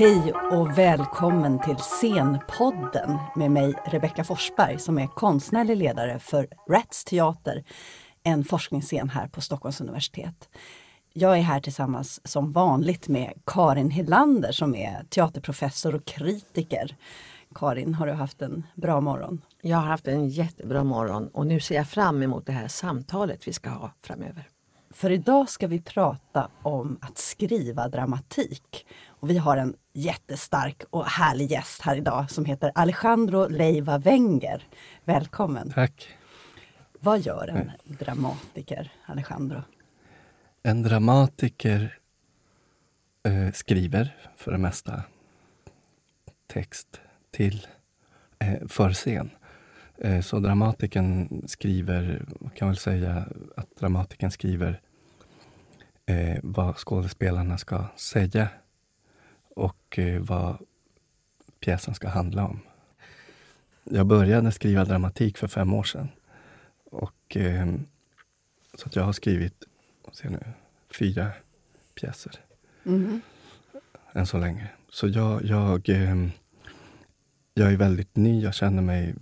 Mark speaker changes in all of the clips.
Speaker 1: Hej och välkommen till Scenpodden med mig Rebecka Forsberg som är konstnärlig ledare för Rats Teater, en forskningsscen här på Stockholms universitet. Jag är här tillsammans som vanligt med Karin Helander som är teaterprofessor och kritiker. Karin, har du haft en bra morgon?
Speaker 2: Jag har haft en jättebra morgon och nu ser jag fram emot det här samtalet vi ska ha framöver.
Speaker 1: För idag ska vi prata om att skriva dramatik. Och vi har en jättestark och härlig gäst här idag som heter Alejandro Leiva Wenger. Välkommen!
Speaker 3: Tack!
Speaker 1: Vad gör en dramatiker, Alejandro?
Speaker 3: En dramatiker eh, skriver för det mesta text till eh, för scen. Eh, så dramatikern skriver, man kan väl säga att dramatikern skriver eh, vad skådespelarna ska säga och eh, vad pjäsen ska handla om. Jag började skriva dramatik för fem år sedan. Och, eh, så att jag har skrivit se nu, fyra pjäser. Mm. Än så länge. Så jag, jag, eh, jag är väldigt ny. Jag känner mig...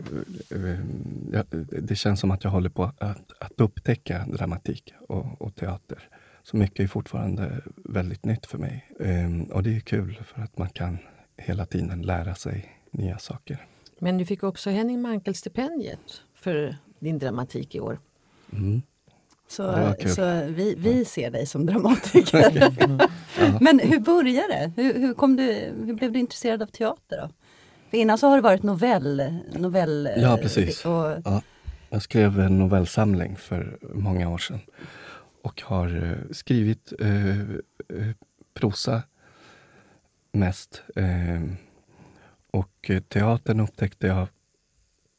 Speaker 3: Det känns som att jag håller på att, att upptäcka dramatik och, och teater. Så mycket är fortfarande väldigt nytt för mig. Eh, och det är kul för att man kan hela tiden lära sig nya saker.
Speaker 2: Men du fick också Henning Mankell-stipendiet för din dramatik i år.
Speaker 1: Mm. Så, så vi, vi ser dig som dramatiker. Men hur började det? Hur, hur, kom du, hur blev du intresserad av teater? Då? För innan så har det varit novell... novell
Speaker 3: ja, precis. Och... Ja. Jag skrev en novellsamling för många år sedan och har eh, skrivit eh, eh, prosa mest. Eh, och teatern upptäckte jag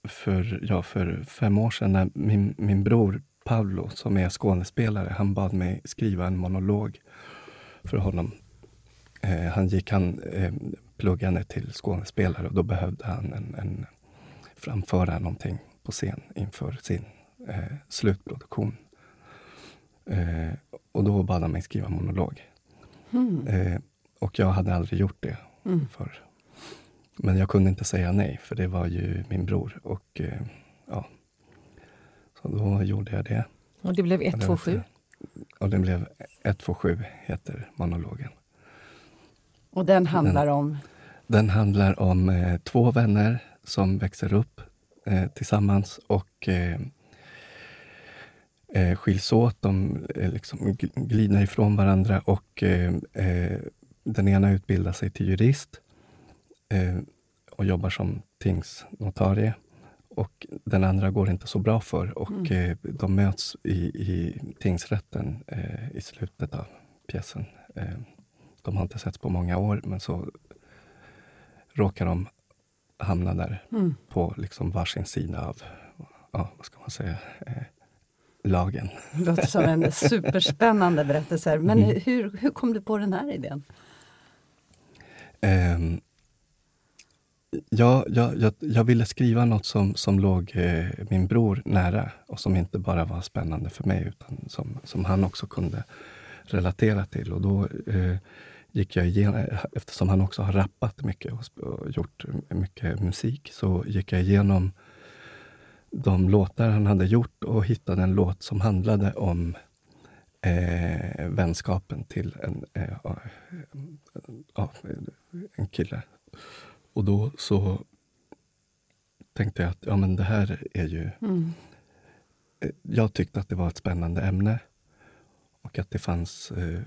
Speaker 3: för, ja, för fem år sedan när min, min bror Paolo, som är skådespelare, han bad mig skriva en monolog för honom. Eh, han gick han eh, pluggande till skådespelare och då behövde han en, en, framföra någonting på scen inför sin eh, slutproduktion. Eh, och då bad han mig skriva monolog. Mm. Eh, och jag hade aldrig gjort det mm. förr. Men jag kunde inte säga nej, för det var ju min bror. Och eh, ja, så då gjorde jag det.
Speaker 2: Och det blev 127?
Speaker 3: Och det blev 127, heter monologen.
Speaker 1: Och den handlar den, om?
Speaker 3: Den handlar om eh, två vänner som växer upp eh, tillsammans och eh, eh skiljs åt. De eh, liksom glider ifrån varandra och eh, den ena utbildar sig till jurist och jobbar som tingsnotarie och den andra går inte så bra för. Och mm. eh, de möts i, i tingsrätten eh, i slutet av pjäsen. Eh, de har inte setts på många år, men så råkar de hamna där mm. på liksom varsin sida av, ja, vad ska man säga, eh, lagen.
Speaker 1: Det låter som en superspännande berättelse. Men mm. hur, hur kom du på den här idén?
Speaker 3: Um, Ja, jag, jag, jag, ville skriva något som, som låg eh, min bror nära och som inte bara var spännande för mig utan som, som han också kunde relatera till. Och då eh, gick jag igenom, eftersom han också har rappat mycket och, och, gjort mycket musik, så gick jag igenom de låtar han hade gjort och hittade en låt som handlade om eh, vänskapen till en, eh, en kille och då så tänkte jag att ja, men det här är ju... Mm. Eh, jag tyckte att det var ett spännande ämne och att det fanns eh,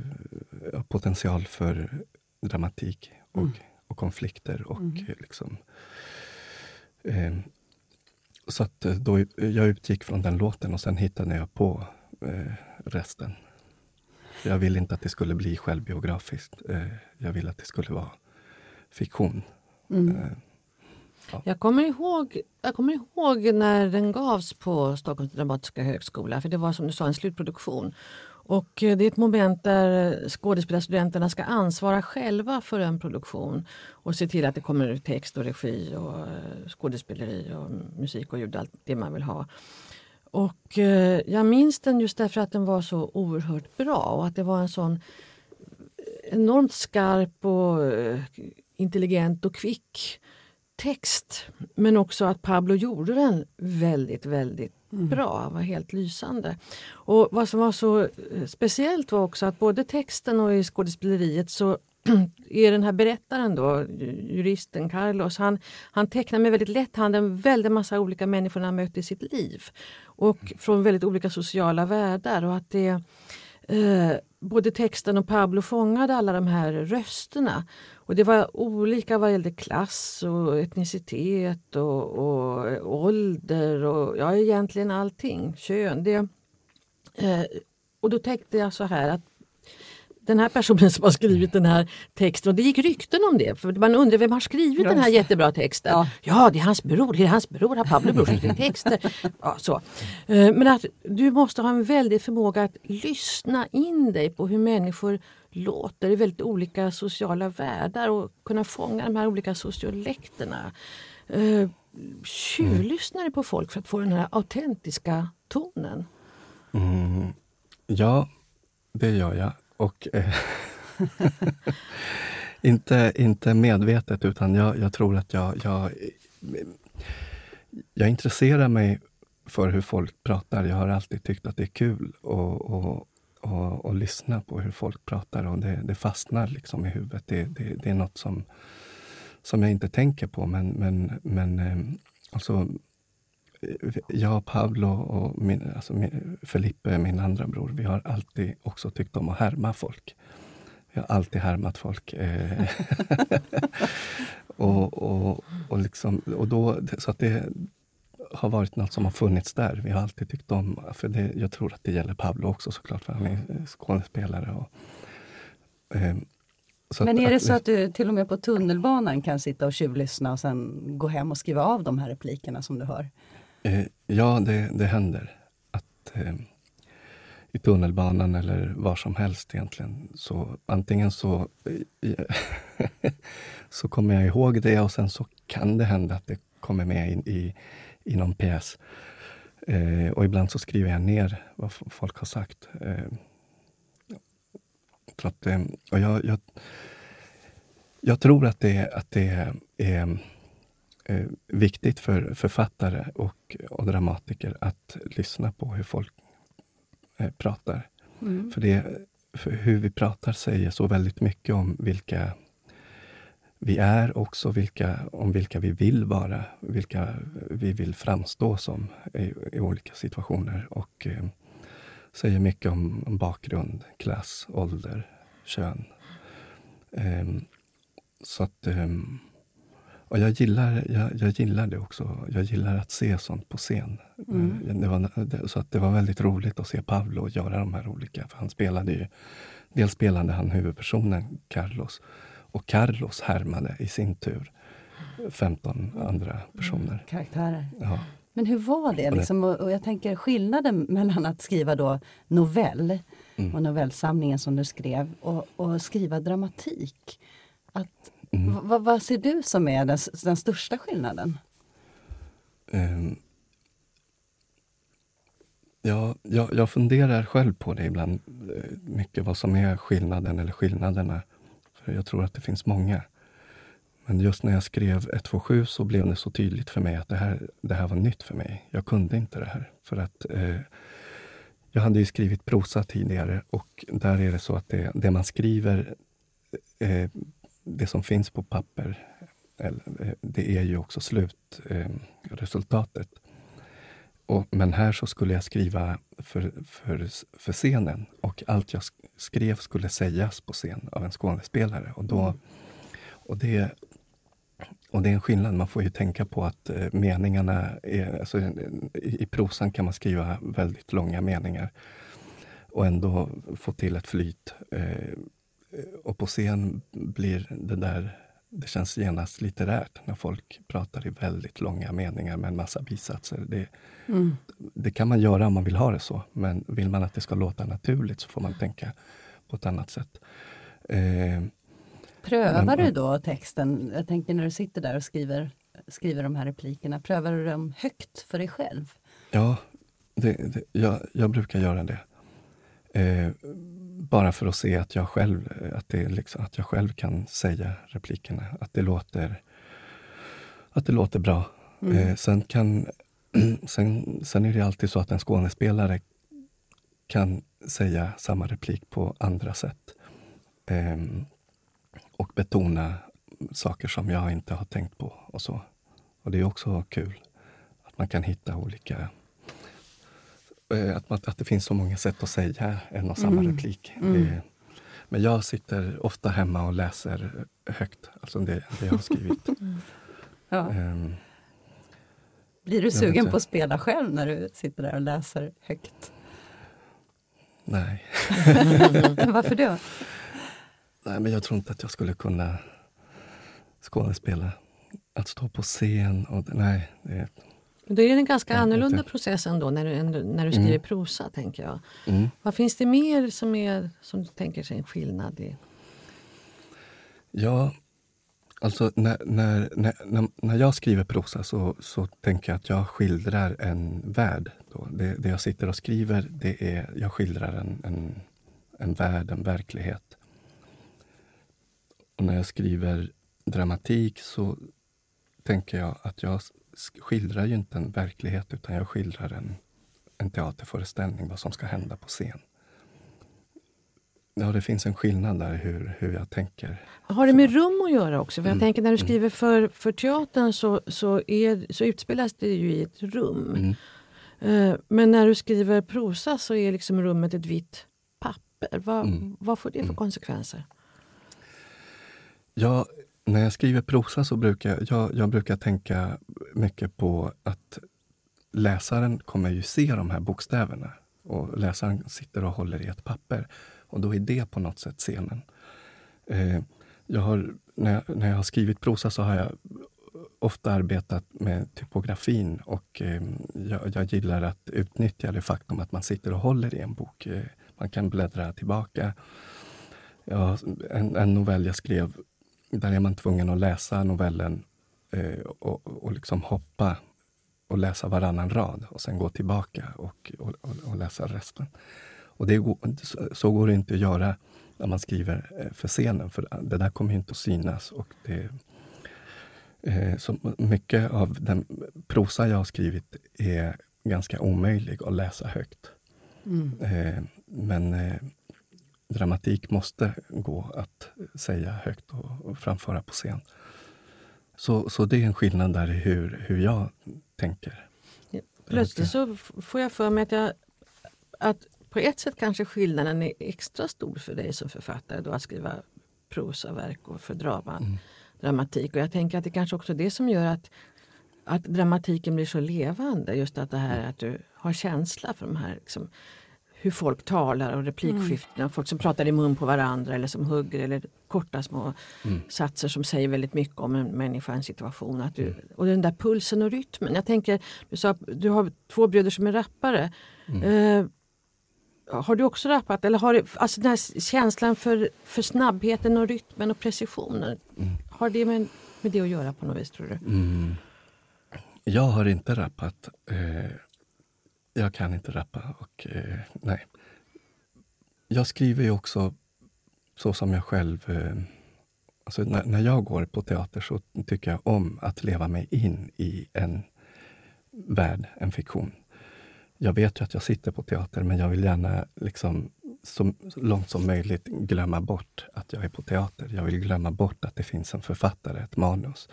Speaker 3: potential för dramatik och, mm. och konflikter. och mm. liksom... Eh, så att eh, då, jag utgick från den låten och sen hittade jag på eh, resten. Jag ville inte att det skulle bli självbiografiskt. Eh, jag ville att det skulle vara fiktion. Mm. Eh,
Speaker 2: ja. Jag, kommer ihåg, jag kommer ihåg när den gavs på Stockholms dramatiska högskola, för det var som du sa en slutproduktion. Och eh, det är ett moment där eh, skådespelarstudenterna ska ansvara själva för en produktion och se till att det kommer ut text och regi och eh, skådespeleri och musik och ljud, allt det man vill ha. Och jag minns den just därför att den var så oerhört bra och att det var en sån enormt skarp och intelligent och kvick text. Men också att Pablo gjorde den väldigt, väldigt mm. bra, var helt lysande. Och vad som var så eh, speciellt var också att både texten och i skådespeleriet så är den här berättaren då, juristen Carlos, han, han tecknar med väldigt lätt hand en väldig massa olika människor han mött i sitt liv. Och från väldigt olika sociala världar. Och att det, eh, både texten och Pablo fångade alla de här rösterna. Och det var olika vad gällde klass och etnicitet och, och eh, ålder och ja, egentligen allting. Kön. Det, eh, och då tänkte jag så här att den här personen som har skrivit den här texten. Och det gick rykten om det. För man undrar vem har skrivit den här jättebra texten? Ja. ja, det är hans bror. Det är hans bror, har Pablo bror skrivit texter. Ja, så. Eh, men att du måste ha en väldig förmåga att lyssna in dig på hur människor låter i väldigt olika sociala världar och kunna fånga de här olika sociolekterna. Uh, tjuvlyssnar på folk för att få den här autentiska tonen?
Speaker 3: Mm. Ja, det gör jag. Och, eh, inte, inte medvetet, utan jag, jag tror att jag, jag, jag intresserar mig för hur folk pratar. Jag har alltid tyckt att det är kul att och, och, och lyssna på hur folk pratar och det, det fastnar liksom i huvudet. Det, det, det, är något som, som jag inte tänker på, men, men, men eh, alltså, jag, Pablo och min, alltså min, Felipe, min andra bror, vi har alltid också tyckt om att härma folk. Vi har alltid härmat folk. Eh. och, och, och, liksom, och då, så att det har varit något som har funnits där. Vi har alltid tyckt om, för det, jag tror att det gäller Pablo också såklart, för han är skådespelare. Och,
Speaker 1: eh, men är det så att du till och med på tunnelbanan kan sitta och tjuvlyssna och sen gå hem och skriva av de här replikerna som du hör?
Speaker 3: Eh, ja, det, det händer. Att eh, I tunnelbanan eller var som helst egentligen. Så antingen så, eh, så kommer jag ihåg det och sen så kan det hända att det kommer med in, i, i någon pjäs. Eh, och ibland så skriver jag ner vad folk har sagt. Eh, att, eh, och jag, jag, jag tror att det, att det är eh, viktigt för författare och, och dramatiker att lyssna på hur folk eh, pratar. Mm. För, det, för hur vi pratar säger så väldigt mycket om vilka vi är också vilka, om vilka vi vill vara, vilka vi vill framstå som i, i olika situationer. Och eh, säger mycket om, om, bakgrund, klass, ålder, kön. Eh, så att eh, och jag gillar, jag, jag, gillar det också. Jag gillar att se sånt på scen. Mm. Eh, det var, så att det var väldigt roligt att se Pavlo göra de här olika. För han spelade ju, dels spelade han huvudpersonen Carlos och Carlos härmade i sin tur 15 andra personer. Mm,
Speaker 1: karaktärer. Ja. Men hur var det? Liksom? Och jag tänker skillnaden mellan att skriva då novell mm. och novellsamlingen som du skrev och, och skriva dramatik. Att Mm. Vad, vad ser du som är den, den största skillnaden? Um,
Speaker 3: ja, jag, jag funderar själv på det ibland, eh, mycket vad som är skillnaden eller skillnaderna. För Jag tror att det finns många. Men just när jag skrev 127 så blev det så tydligt för mig att det här, det här var nytt för mig. Jag kunde inte det här. För att eh, jag hade ju skrivit prosa tidigare och där är det så att det, det man skriver eh, det som finns på papper, eh, det är ju också slutresultatet. Och, men här så skulle jag skriva för, för, för scenen och allt jag skrev skulle sägas på scen av en skådespelare. Och, då, mm. och, det, och det är en skillnad. Man får ju tänka på att eh, meningarna är... Alltså, i, I prosan kan man skriva väldigt långa meningar och ändå få till ett flyt. Eh, och på scen blir det där det känns genast litterärt när folk pratar i väldigt långa meningar med en massa bisatser. Det, mm. det, kan man göra om man vill ha det så, men vill man att det ska låta naturligt så får man tänka på ett annat sätt. Eh,
Speaker 1: Prövar men, du då texten? Jag tänker när du sitter där och skriver, skriver de här replikerna, prövar du dem högt för dig själv?
Speaker 3: Ja, det, det, jag, jag brukar göra det. Eh, bara för att se att jag själv, att det liksom, att jag själv kan säga replikerna. Att det låter, att det låter bra. Mm. Eh, sen, kan, sen, sen är det alltid så att en skådespelare kan säga samma replik på andra sätt. Eh, och betona saker som jag inte har tänkt på och så. Och det är också kul att man kan hitta olika att, man, att det finns så många sätt att säga en och samma mm. replik. Mm. Det, men jag sitter ofta hemma och läser högt, alltså det, det jag har skrivit. Mm.
Speaker 1: Ja. Um, Blir du sugen på att spela själv när du sitter där och läser högt?
Speaker 3: Nej.
Speaker 1: Varför då?
Speaker 3: Nej, men jag tror inte att jag skulle kunna skådespela. Att stå på scen, och, nej. Det,
Speaker 2: då är det en ganska annorlunda process ändå när du, när du skriver mm. prosa, tänker jag. Mm. Vad finns det mer som, är, som du tänker sig en skillnad i?
Speaker 3: Ja, alltså när, när, när, när jag skriver prosa så, så tänker jag att jag skildrar en värld. Då. Det, det jag sitter och skriver, det är, jag skildrar en, en, en värld, en verklighet. Och när jag skriver dramatik så tänker jag att jag skildrar ju inte en verklighet utan jag skildrar en, en teaterföreställning, vad som ska hända på scen. Ja, det finns en skillnad där hur, hur jag tänker.
Speaker 2: Har det med rum att göra också? För jag mm. tänker när du mm. skriver för, för teatern så, så, är, så utspelas det ju i ett rum. Mm. Uh, men när du skriver prosa så är liksom rummet ett vitt papper. Vad, mm. vad får det för mm. konsekvenser?
Speaker 3: Ja, när jag skriver prosa så brukar jag, jag brukar tänka mycket på att läsaren kommer ju se de här bokstäverna. Och läsaren sitter och håller i ett papper. Och då är det på något sätt scenen. Eh, jag har, när, jag, när jag har skrivit prosa så har jag ofta arbetat med typografin och eh, jag, jag, gillar att utnyttja det faktum att man sitter och håller i en bok. Eh, man kan bläddra tillbaka. Ja, en, en novell jag skrev där är man tvungen att läsa novellen eh, och, och liksom hoppa och läsa varannan rad och sen gå tillbaka och, och, och läsa resten. Och det, så går det inte att göra när man skriver eh, för scenen, för det där kommer inte att synas. Och det, eh, så mycket av den prosa jag har skrivit är ganska omöjlig att läsa högt. Mm. Eh, men dramatik måste gå att säga högt och, framföra på scen. Så, så det är en skillnad där i hur, hur jag tänker.
Speaker 2: Plötsligt så får jag för mig att, jag, att på ett sätt kanske skillnaden är extra stor för dig som författare då att skriva prosaverk och för drama, mm. dramatik. Och jag tänker att det kanske också är det som gör att, att dramatiken blir så levande. Just att det här att du har känsla för de här liksom, hur folk talar och replikskiftena. Mm. Folk som pratar i mun på varandra eller som hugger eller korta små mm. satser som säger väldigt mycket om en människa, en situation. Att du, mm. och den där pulsen och rytmen. Jag tänker, du sa du har två bröder som är rappare. Mm. Eh, har du också rappat? Eller har du, alltså den här känslan för, för snabbheten och rytmen och precisionen. Mm. Har det med, med det att göra på något vis tror du?
Speaker 3: Jag har inte rappat. Eh, jag kan inte rappa. Och, eh, nej. Jag skriver ju också så som jag själv... Eh, alltså när, när, jag går på teater så tycker jag om att leva mig in i en värld, en fiktion. Jag vet ju att jag sitter på teater, men jag vill gärna liksom, så långt som möjligt glömma bort att jag är på teater. Jag vill glömma bort att det finns en författare, ett manus,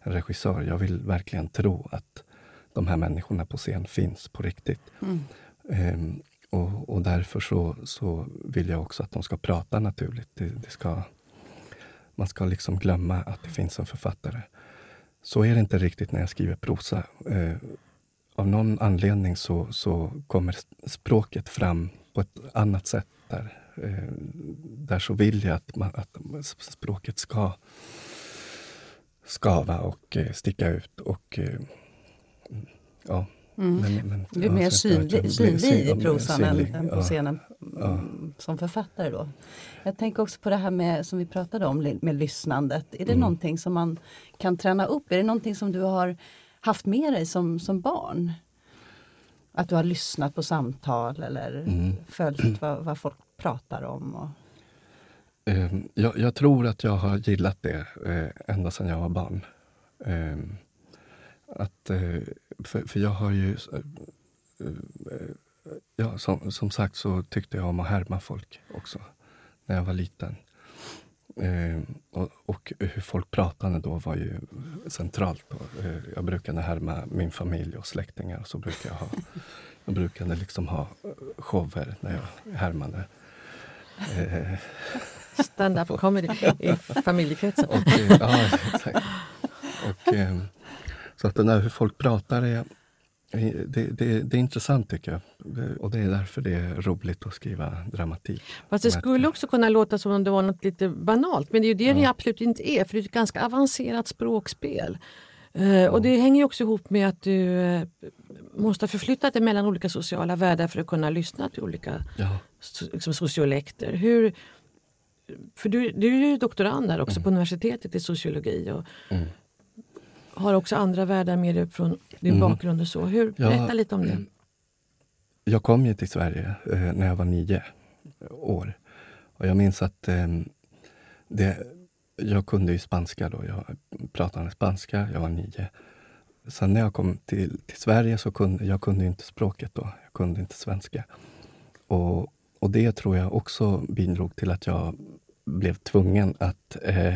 Speaker 3: en regissör. Jag vill verkligen tro att de här människorna på scen finns på riktigt. Mm. Ehm, och, och, därför så, så vill jag också att de ska prata naturligt. Det, det, ska, man ska liksom glömma att det finns en författare. Så är det inte riktigt när jag skriver prosa. Ehm, av någon anledning så, så kommer språket fram på ett annat sätt där. Ehm, där så vill jag att, man, att språket ska skava och eh, sticka ut. och eh, ja.
Speaker 1: Mm. Men, men, du är ja, mer synlig, synlig i prosan än, på scenen ja. Mm, som författare då. Jag tänker också på det här med som vi pratade om med lyssnandet. Är det mm. någonting som man kan träna upp? Är det någonting som du har haft med dig som, som barn? Att du har lyssnat på samtal eller mm. följt vad, vad folk pratar om? Och...
Speaker 3: Eh, jag, jag, tror att jag har gillat det eh, ända sedan jag var barn. Eh, att, eh, för, för, jag har ju... Eh, eh, ja, som, som, sagt så tyckte jag om att härma folk också, när jag var liten. och, och, hur folk pratade då var ju centralt. jag brukade härma min familj och släktingar. Så brukade jag, ha, jag brukade liksom ha shower när jag härmade.
Speaker 2: Stand-up comedy i familjekretsen.
Speaker 3: Och, ja, exakt. Och, så att det där hur folk pratar är, det, det, det, är intressant tycker jag. Och det är därför det är roligt att skriva dramatik.
Speaker 2: Fast det skulle också kunna låta som om det var något lite banalt. Men det är ju det ja. det absolut inte är. För det är ett ganska avancerat språkspel. Uh, och det hänger också ihop med att du uh, måste ha förflyttat dig mellan olika sociala världar för att kunna lyssna till olika ja. so liksom sociolekter. Hur, för du, du är ju doktorand där också mm. på universitetet i sociologi. Och, mm har också andra världar med dig från din mm. bakgrund och så. Hur, berätta ja, lite om det.
Speaker 3: Jag kom ju till Sverige eh, när jag var nio år. Och jag minns att eh, det, jag kunde ju spanska då. Jag pratade spanska, jag var nio. Sen när jag kom till, till Sverige så kunde jag kunde inte språket då. Jag kunde inte svenska. Och, och det tror jag också bidrog till att jag blev tvungen att eh,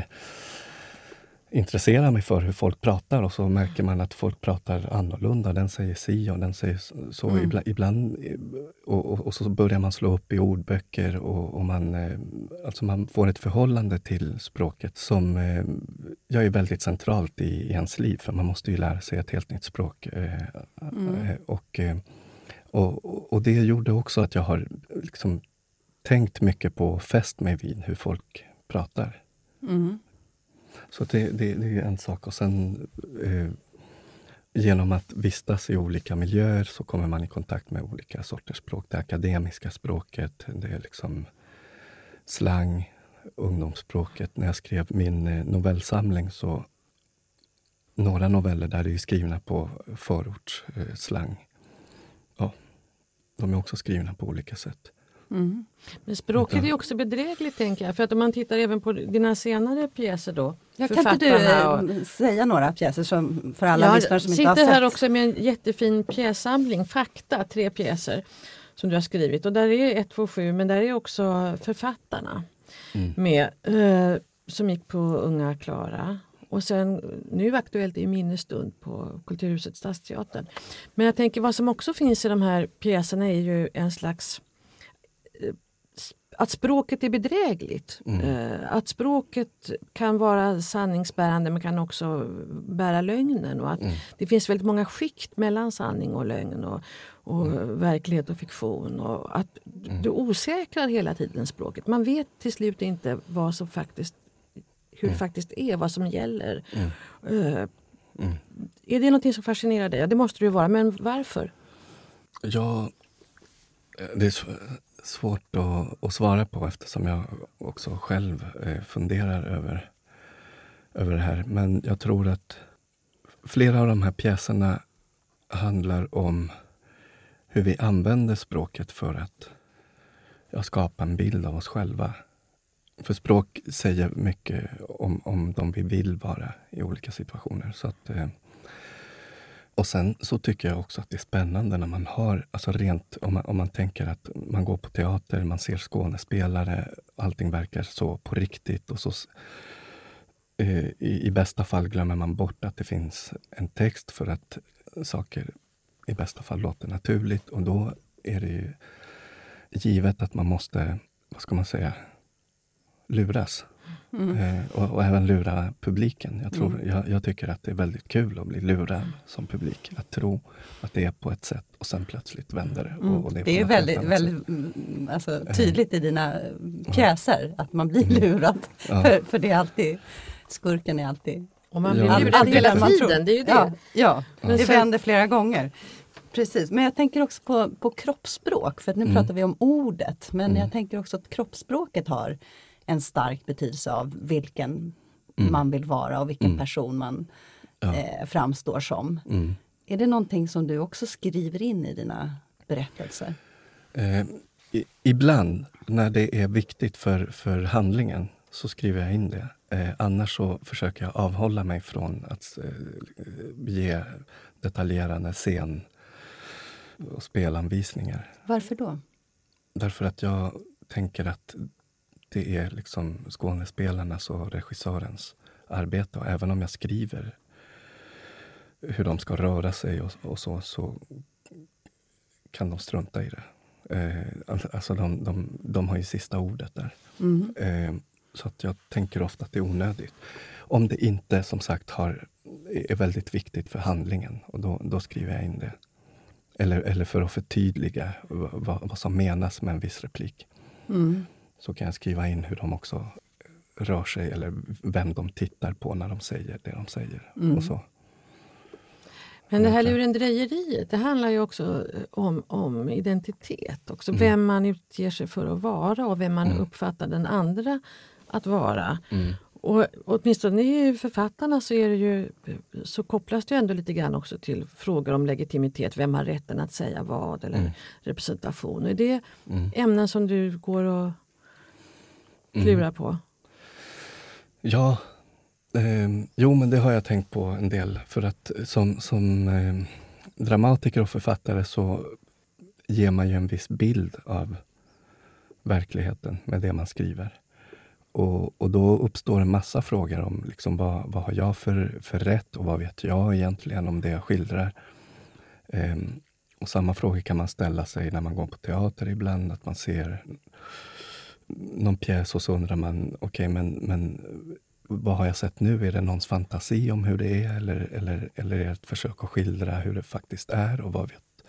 Speaker 3: intressera mig för hur folk pratar och så märker man att folk pratar annorlunda. Den säger si och den säger så. Mm. Ibland, ibland och, och, och, så börjar man slå upp i ordböcker och, och, man, eh, alltså man får ett förhållande till språket som eh, jag är väldigt centralt i, i ens liv. För man måste ju lära sig ett helt nytt språk. Eh, mm. och, och, och det gjorde också att jag har liksom tänkt mycket på, fäst mig vid hur folk pratar. Mm. Så det, det, det, är en sak. Och sen eh, genom att vistas i olika miljöer så kommer man i kontakt med olika sorters språk. Det akademiska språket, det är liksom slang, ungdomsspråket. När jag skrev min eh, novellsamling så några noveller där är skrivna på förortsslang. Eh, ja, de är också skrivna på olika sätt.
Speaker 2: Mm. Men språket är också bedrägligt tänker jag. För att om man tittar även på dina senare pjäser då.
Speaker 1: Ja, kan inte du eh, och... säga några pjäser som, för alla lyssnare som inte har sett?
Speaker 2: Jag sitter här också med en jättefin pjässamling, Fakta, tre pjäser som du har skrivit. Och där är 127 men där är också författarna mm. med. Eh, som gick på Unga Klara. Och sen nu aktuellt är minnesstund på Kulturhuset Stadsteatern. Men jag tänker vad som också finns i de här pjäserna är ju en slags att språket är bedrägligt. Mm. Eh, att språket kan vara sanningsbärande men kan också bära lögnen. Och att mm. Det finns väldigt många skikt mellan sanning och lögn och, och mm. verklighet och fiktion. Och att mm. Du osäkrar hela tiden språket. Man vet till slut inte vad som faktiskt, hur det mm. faktiskt är, vad som gäller. Uh, är det något som fascinerar dig? Ja, det måste det ju vara, men varför?
Speaker 3: Ja, det är svårt att, att, svara på eftersom jag också själv eh, funderar över, över det här. Men jag tror att flera av de här pjäserna handlar om hur vi använder språket för att ja, skapa en bild av oss själva. För språk säger mycket om, om de vi vill vara i olika situationer. Så att, eh, och sen så tycker jag också att det är spännande när man har, alltså rent om man, om man tänker att man går på teater, man ser Skånespelare, allting verkar så på riktigt och så eh, i, i, bästa fall glömmer man bort att det finns en text för att saker i bästa fall låter naturligt och då är det ju givet att man måste, vad ska man säga, luras. Mm. Eh, och, och, även lura publiken. Jag, tror, mm. jag, jag, tycker att det är väldigt kul att bli lurad som publik. Att tro att det är på ett sätt och sen plötsligt vänder det.
Speaker 1: Mm.
Speaker 3: Och,
Speaker 1: det är, det är väldigt, väldigt mm, alltså, eh. tydligt i dina pjäser att man blir mm. lurad. Ja. För, för det är alltid, skurken är alltid
Speaker 2: och man blir ja. lurad hela tiden, det är ju det.
Speaker 1: Ja, ja. det sen, vänder flera gånger. Precis, men jag tänker också på, på kroppsspråk, för nu mm. pratar vi om ordet, men mm. jag tänker också att kroppsspråket har en stark betydelse av vilken mm. man vill vara och vilken mm. person man ja. eh, framstår som. Mm. Är det någonting som du också skriver in i dina berättelser?
Speaker 3: Eh, i, ibland när det är viktigt för, för handlingen så skriver jag in det. Eh, annars så försöker jag avhålla mig från att eh, ge detaljerade scen och spelanvisningar.
Speaker 1: Varför då?
Speaker 3: Därför att jag tänker att det är liksom skådespelarnas och regissörens arbete. Och även om jag skriver hur de ska röra sig och, och så, så kan de strunta i det. Eh, alltså de, de, de har ju sista ordet där.
Speaker 1: Mm.
Speaker 3: Eh, så att jag tänker ofta att det är onödigt. Om det inte som sagt har, är väldigt viktigt för handlingen, och då, då skriver jag in det. Eller, eller för att förtydliga vad, vad som menas med en viss replik.
Speaker 1: Mm.
Speaker 3: Så kan jag skriva in hur de också rör sig eller vem de tittar på när de säger det de säger.
Speaker 1: Mm.
Speaker 3: Och så.
Speaker 2: Men det här lurendrejeriet, det handlar ju också om, om identitet. Också.
Speaker 3: Mm.
Speaker 2: Vem man utger sig för att vara och vem man
Speaker 3: Mm.
Speaker 2: uppfattar den andra att vara.
Speaker 3: Mm.
Speaker 2: Och åtminstone i författarna så, är det ju, så kopplas det ändå lite grann också till frågor om legitimitet. Vem har rätten att säga vad eller
Speaker 3: Mm.
Speaker 2: representation. Är det
Speaker 3: Mm.
Speaker 2: ämnen som du går och klurar på?
Speaker 3: Ja, eh, jo men det har jag tänkt på en del. För att som, som eh, dramatiker och författare så ger man ju en viss bild av verkligheten med det man skriver. Och, och då uppstår en massa frågor om liksom vad, vad har jag för, för rätt och vad vet jag egentligen om det jag skildrar. Eh, och samma frågor kan man ställa sig när man går på teater ibland, att man ser någon pjäs och så undrar man, okej men, men vad har jag sett nu? Är det någons fantasi om hur det är eller, eller, eller är det ett försök att skildra hur det faktiskt är och vad vet,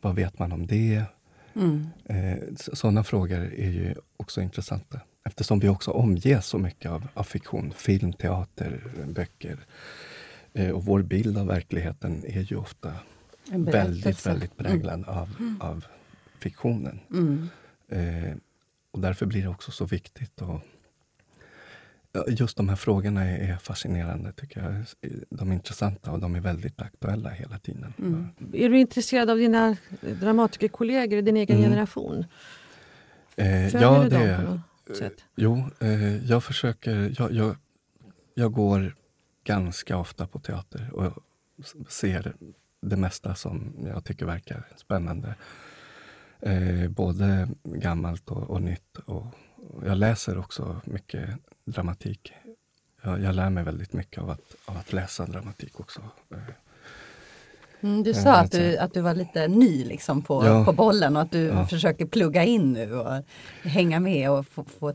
Speaker 3: vad vet man om det?
Speaker 1: Mm.
Speaker 3: Eh, Sådana frågor är ju också intressanta eftersom vi också omges så mycket av, av fiktion, film, teater, böcker. Eh, och vår bild av verkligheten är ju ofta väldigt, väldigt präglad av, av fiktionen.
Speaker 1: Mm.
Speaker 3: Eh, och därför blir det också så viktigt. Och, just de här frågorna är, fascinerande, tycker jag. De är intressanta och de är väldigt aktuella hela tiden.
Speaker 1: Mm.
Speaker 2: Är du intresserad av dina dramatikerkollegor i din egen
Speaker 3: Mm.
Speaker 2: generation?
Speaker 3: Eh, ja,
Speaker 2: du
Speaker 3: det
Speaker 2: dem
Speaker 3: är
Speaker 2: på något sätt?
Speaker 3: Jo, eh, jag försöker... Jag, jag, jag går ganska ofta på teater och ser det mesta som jag tycker verkar spännande. Eh, både gammalt och, och nytt. Och, och jag läser också mycket dramatik. Jag, jag lär mig väldigt mycket av att, av att läsa dramatik också. Eh,
Speaker 1: Mm, du
Speaker 3: Ja,
Speaker 1: sa att
Speaker 3: alltså.
Speaker 1: du, att du var lite ny liksom på,
Speaker 3: Ja.
Speaker 1: på bollen och att du
Speaker 3: Ja.
Speaker 1: försöker plugga in nu och hänga med och få, få,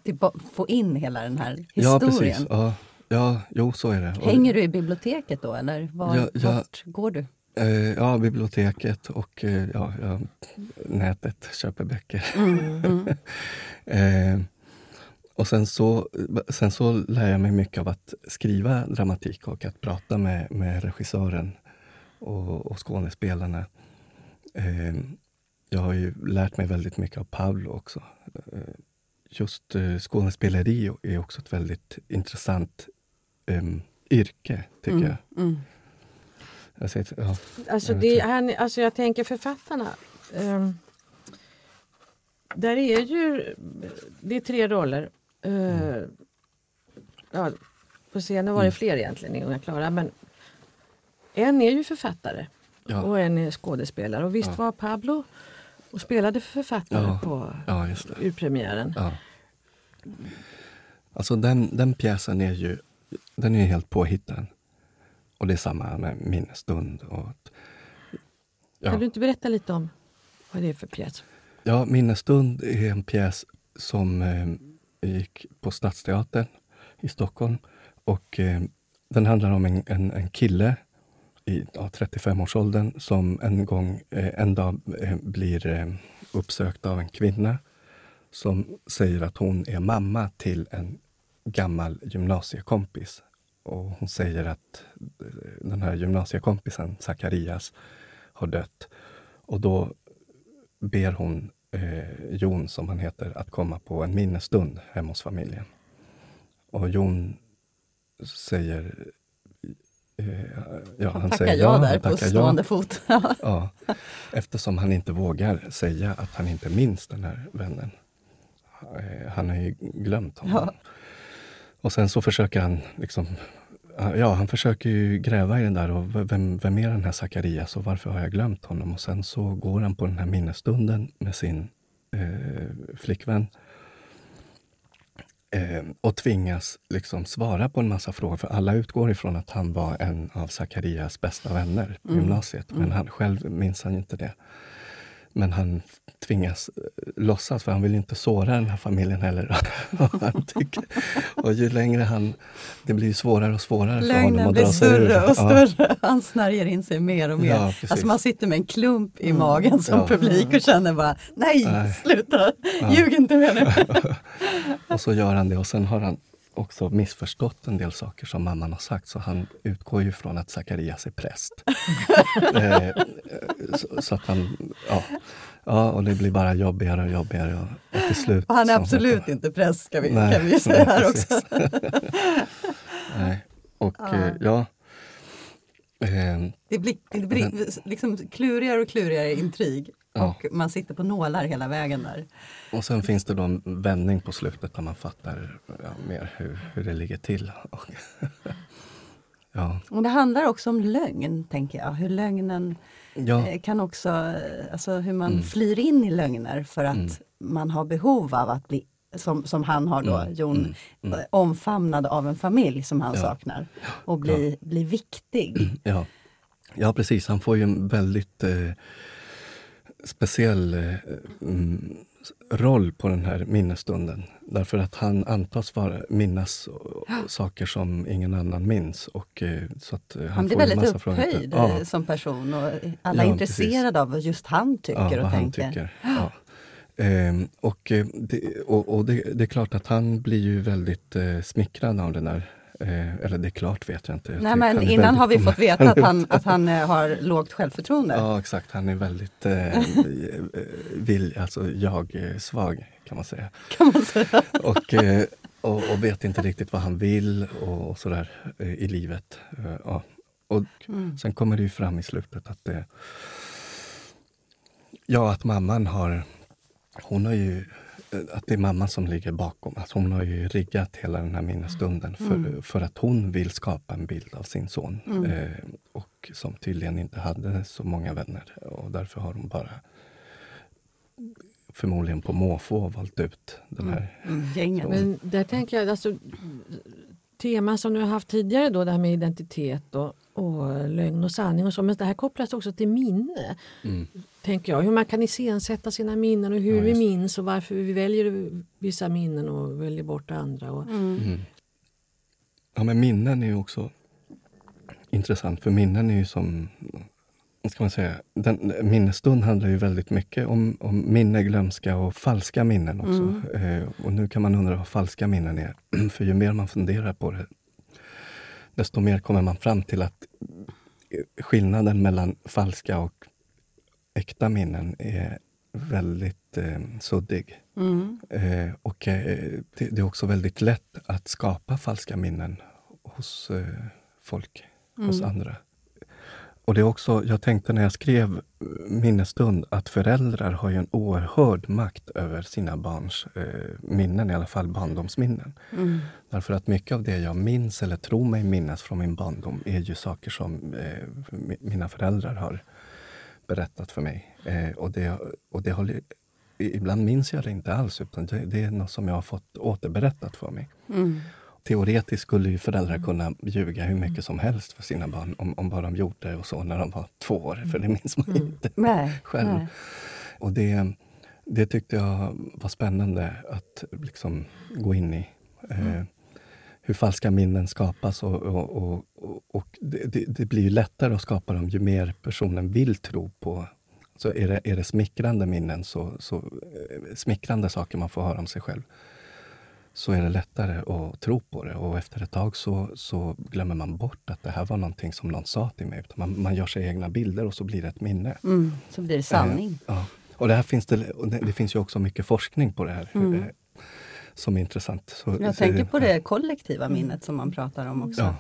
Speaker 1: få in hela den här
Speaker 3: Ja,
Speaker 1: historien.
Speaker 3: precis. Ja, ja, jo, så är det.
Speaker 1: Hänger du i biblioteket då eller var,
Speaker 3: Ja, ja.
Speaker 1: vart går du?
Speaker 3: Eh, ja, biblioteket och eh, ja, ja, nätet köper böcker.
Speaker 1: Mm, mm.
Speaker 3: Eh, och sen så, sen så lär jag mig mycket av att skriva dramatik och att prata med, med regissören och, och skådespelarna. Eh, jag har ju lärt mig väldigt mycket av Paolo också. Eh, just eh, skådespeleri är också ett väldigt intressant em, yrke, tycker
Speaker 1: Mm,
Speaker 3: jag.
Speaker 1: Mm.
Speaker 3: jag säger, ja,
Speaker 2: Alltså,
Speaker 3: Jag
Speaker 2: det, han, alltså jag tänker författarna. ehm, där är ju det är tre roller. Eh, ja, på scenen var det
Speaker 3: Mm.
Speaker 2: fler egentligen i Unga Klara. Men en är ju författare
Speaker 3: ja,
Speaker 2: och en är skådespelare. Och visst
Speaker 3: Ja.
Speaker 2: var Pablo och spelade författare på
Speaker 3: ja,
Speaker 2: urpremiären.
Speaker 3: Alltså den, den pjäsen är ju den är helt påhittad. Och det är samma med Minnesstund. Och,
Speaker 2: Kan
Speaker 3: ja.
Speaker 2: du inte berätta lite om vad det är för pjäs?
Speaker 3: ja, Minnesstund är en pjäs som eh, gick på Stadsteatern i Stockholm. Och eh, den handlar om en, en, en kille i ja, 35-årsåldern som en gång, eh, en dag eh, blir eh, uppsökt av en kvinna som säger att hon är mamma till en gammal gymnasiekompis. Och hon säger att eh, den här gymnasiekompisen, Zacharias, har dött. Och då ber hon eh, Jon, som han heter, att komma på en minnesstund hemma hos familjen. Och Jon säger eh, ja,
Speaker 1: Han
Speaker 3: han
Speaker 1: tackar
Speaker 3: säger
Speaker 1: ja
Speaker 3: han
Speaker 1: där på
Speaker 3: tackar ja.
Speaker 1: stående fot. Ja,
Speaker 3: eftersom han inte vågar säga att han inte minns den här vännen. Eh, Han har ju glömt honom.
Speaker 1: Ja.
Speaker 3: Och sen så försöker han liksom Ja, han försöker ju gräva i den där. Och vem, vem är den här Zacharias och varför har jag glömt honom? Och sen så går han på den här minnesstunden med sin eh, flickvän. Eh, och tvingas liksom svara på en massa frågor. För alla utgår ifrån att han var en av Zacharias bästa vänner på
Speaker 1: Mm.
Speaker 3: gymnasiet. Men han själv minns han inte det. Men han tvingas eh, låtsas, för han vill inte såra den här familjen heller. Han tycker, och ju längre han... Det blir svårare och svårare för honom
Speaker 1: Lögnen
Speaker 3: att
Speaker 1: blir
Speaker 3: dra sig ur.
Speaker 1: större och
Speaker 3: Ja.
Speaker 1: större. Han snärjer in sig mer och mer.
Speaker 3: Ja, precis.
Speaker 1: alltså man sitter med en klump i magen som
Speaker 3: Ja.
Speaker 1: publik och känner bara nej,
Speaker 3: Nej.
Speaker 1: sluta,
Speaker 3: Ja.
Speaker 1: ljug inte mer nu.
Speaker 3: Och så gör han det och sen har han också missförstått en del saker som mamman har sagt så han utgår ju från att Zacharias är präst. eh, så, så att han... Ja, ja, och det blir bara jobbigare och jobbigare. Och, och till slut...
Speaker 1: Och han är absolut inte präst ska vi,
Speaker 3: Nej,
Speaker 1: kan vi säga
Speaker 3: nej,
Speaker 1: här också.
Speaker 3: Nej. Och
Speaker 1: Ja.
Speaker 3: eh, ja... Eh,
Speaker 1: Det blir, det blir liksom klurigare och klurigare intrig.
Speaker 3: Ja.
Speaker 1: Och man sitter på nålar hela vägen där.
Speaker 3: och sen finns det då en vändning på slutet där man fattar ja, mer hur, hur det ligger till. Och, ja,
Speaker 1: Och det handlar också om lögn, tänker jag. Hur lögnen
Speaker 3: ja,
Speaker 1: eh, kan också, eh, alltså hur man
Speaker 3: Mm.
Speaker 1: flyr in i lögner för att
Speaker 3: Mm.
Speaker 1: man har behov av att bli, som, som han har då,
Speaker 3: Mm,
Speaker 1: Jon,
Speaker 3: mm, mm.
Speaker 1: eh, omfamnad av en familj som han saknar. Och bli, bli viktig.
Speaker 3: Ja. ja, precis. Han får ju en väldigt eh, speciell eh, mm, roll på den här minnesstunden. Därför att han antas vara, minnas saker som ingen annan minns. Och, eh, så att, eh, han,
Speaker 1: Han blir väldigt upphöjd
Speaker 3: Ja,
Speaker 1: som person och alla är
Speaker 3: Ja,
Speaker 1: intresserade av vad just han tycker
Speaker 3: ja,
Speaker 1: och tänker.
Speaker 3: tycker. Ja. Ehm, och det, och, och det, det är klart att han blir ju väldigt eh, smickrad av det där. Eh, eller det är klart vet jag inte. Jag
Speaker 1: Nej, men innan har vi fått veta att han, att han eh, har lågt självförtroende.
Speaker 3: Ja, exakt. Han är väldigt eh, vill, alltså jag-svag, kan man säga.
Speaker 1: Kan man säga.
Speaker 3: Och, eh, och, och vet inte riktigt vad han vill och, och sådär eh, i livet. Eh, ja. Och
Speaker 1: Mm.
Speaker 3: sen kommer det ju fram i slutet att det... Ja, att mamman har... Hon har ju... Att det är mamman som ligger bakom. Att hon har ju riggat hela den här minnesstunden för,
Speaker 1: Mm.
Speaker 3: för att hon vill skapa en bild av sin son.
Speaker 1: Mm.
Speaker 3: Eh, och som tydligen inte hade så många vänner. Och därför har hon bara förmodligen på måfå valt ut den här.
Speaker 1: Mm, gänget.
Speaker 2: Men där tänker jag, alltså, teman som du har haft tidigare då, det här med identitet och, och lögn och sanning och så, men det här kopplas också till minne.
Speaker 3: Mm.
Speaker 2: Tänker jag, hur man kan iscensätta sina minnen och hur
Speaker 3: Ja,
Speaker 2: vi minns och varför vi väljer vissa minnen och väljer bort andra. Och,
Speaker 1: Mm.
Speaker 3: Mm. Ja, men minnen är ju också intressant, för minnen är ju som... Ska man säga? Den, minnesstund handlar ju väldigt mycket om, om minne, glömska och falska minnen också. Eh, och nu kan man undra vad falska minnen är. för ju mer man funderar på det, desto mer kommer man fram till att eh, skillnaden mellan falska och äkta minnen är väldigt eh, suddig.
Speaker 1: Mm.
Speaker 3: Eh, och eh, det, det är också väldigt lätt att skapa falska minnen hos eh, folk, hos
Speaker 1: Mm.
Speaker 3: andra. Och det är också, jag tänkte när jag skrev minnesstund att föräldrar har ju en oerhörd makt över sina barns eh, minnen, i alla fall barndomsminnen.
Speaker 1: Mm.
Speaker 3: Därför att mycket av det jag minns eller tror mig minnas från min barndom är ju saker som eh, mi- mina föräldrar har berättat för mig. Eh, och det, och det håller, ibland minns jag det inte alls, utan det, det är något som jag har fått återberättat för mig.
Speaker 1: Mm.
Speaker 3: Teoretiskt skulle ju föräldrar kunna ljuga hur mycket som helst för sina barn om, om vad de gjorde och så när de var två år, för det minns man inte
Speaker 1: Nej,
Speaker 3: själv.
Speaker 1: nej.
Speaker 3: Och det, det tyckte jag var spännande att liksom gå in i. Eh, hur falska minnen skapas och, och, och, och, det, det, blir ju lättare att skapa dem ju mer personen vill tro på. Så är det, är det smickrande minnen, så, så eh, smickrande saker man får höra om sig själv, så är det lättare att tro på det. Och efter ett tag så, så glömmer man bort att det här var någonting som någon sa till mig. Man, man gör sig egna bilder och så blir det ett minne.
Speaker 1: Mm. Så blir det sanning.
Speaker 3: Eh, ja. Och det, här finns det, det, det finns ju också mycket forskning på det här
Speaker 1: Mm.
Speaker 3: Som är intressant. Så,
Speaker 1: Jag
Speaker 3: så-
Speaker 1: tänker på det kollektiva minnet som man pratar om också.
Speaker 3: Ja.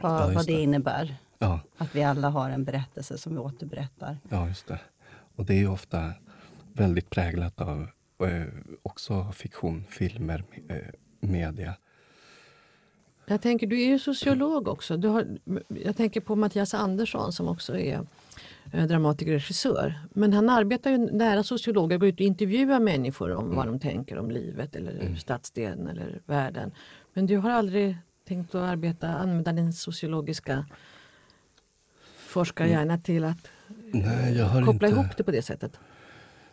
Speaker 1: vad,
Speaker 3: Ja,
Speaker 1: vad det
Speaker 3: det.
Speaker 1: innebär.
Speaker 3: Ja,
Speaker 1: Att vi alla har en berättelse som vi återberättar.
Speaker 3: ja, just det. Och det är ofta väldigt präglat av eh, också fiktion, filmer, eh, media.
Speaker 2: Jag tänker, du är ju sociolog också. Du har, jag tänker på Mattias Andersson som också är dramatiker och regissör. Men han arbetar ju nära sociologer, går ut och intervjuar människor om vad de tänker om livet eller stadsdelen eller världen. Men du har aldrig tänkt att arbeta, använda din sociologiska forskarhjärna till att
Speaker 3: Nej, jag har
Speaker 2: koppla
Speaker 3: inte...
Speaker 2: ihop det på det sättet?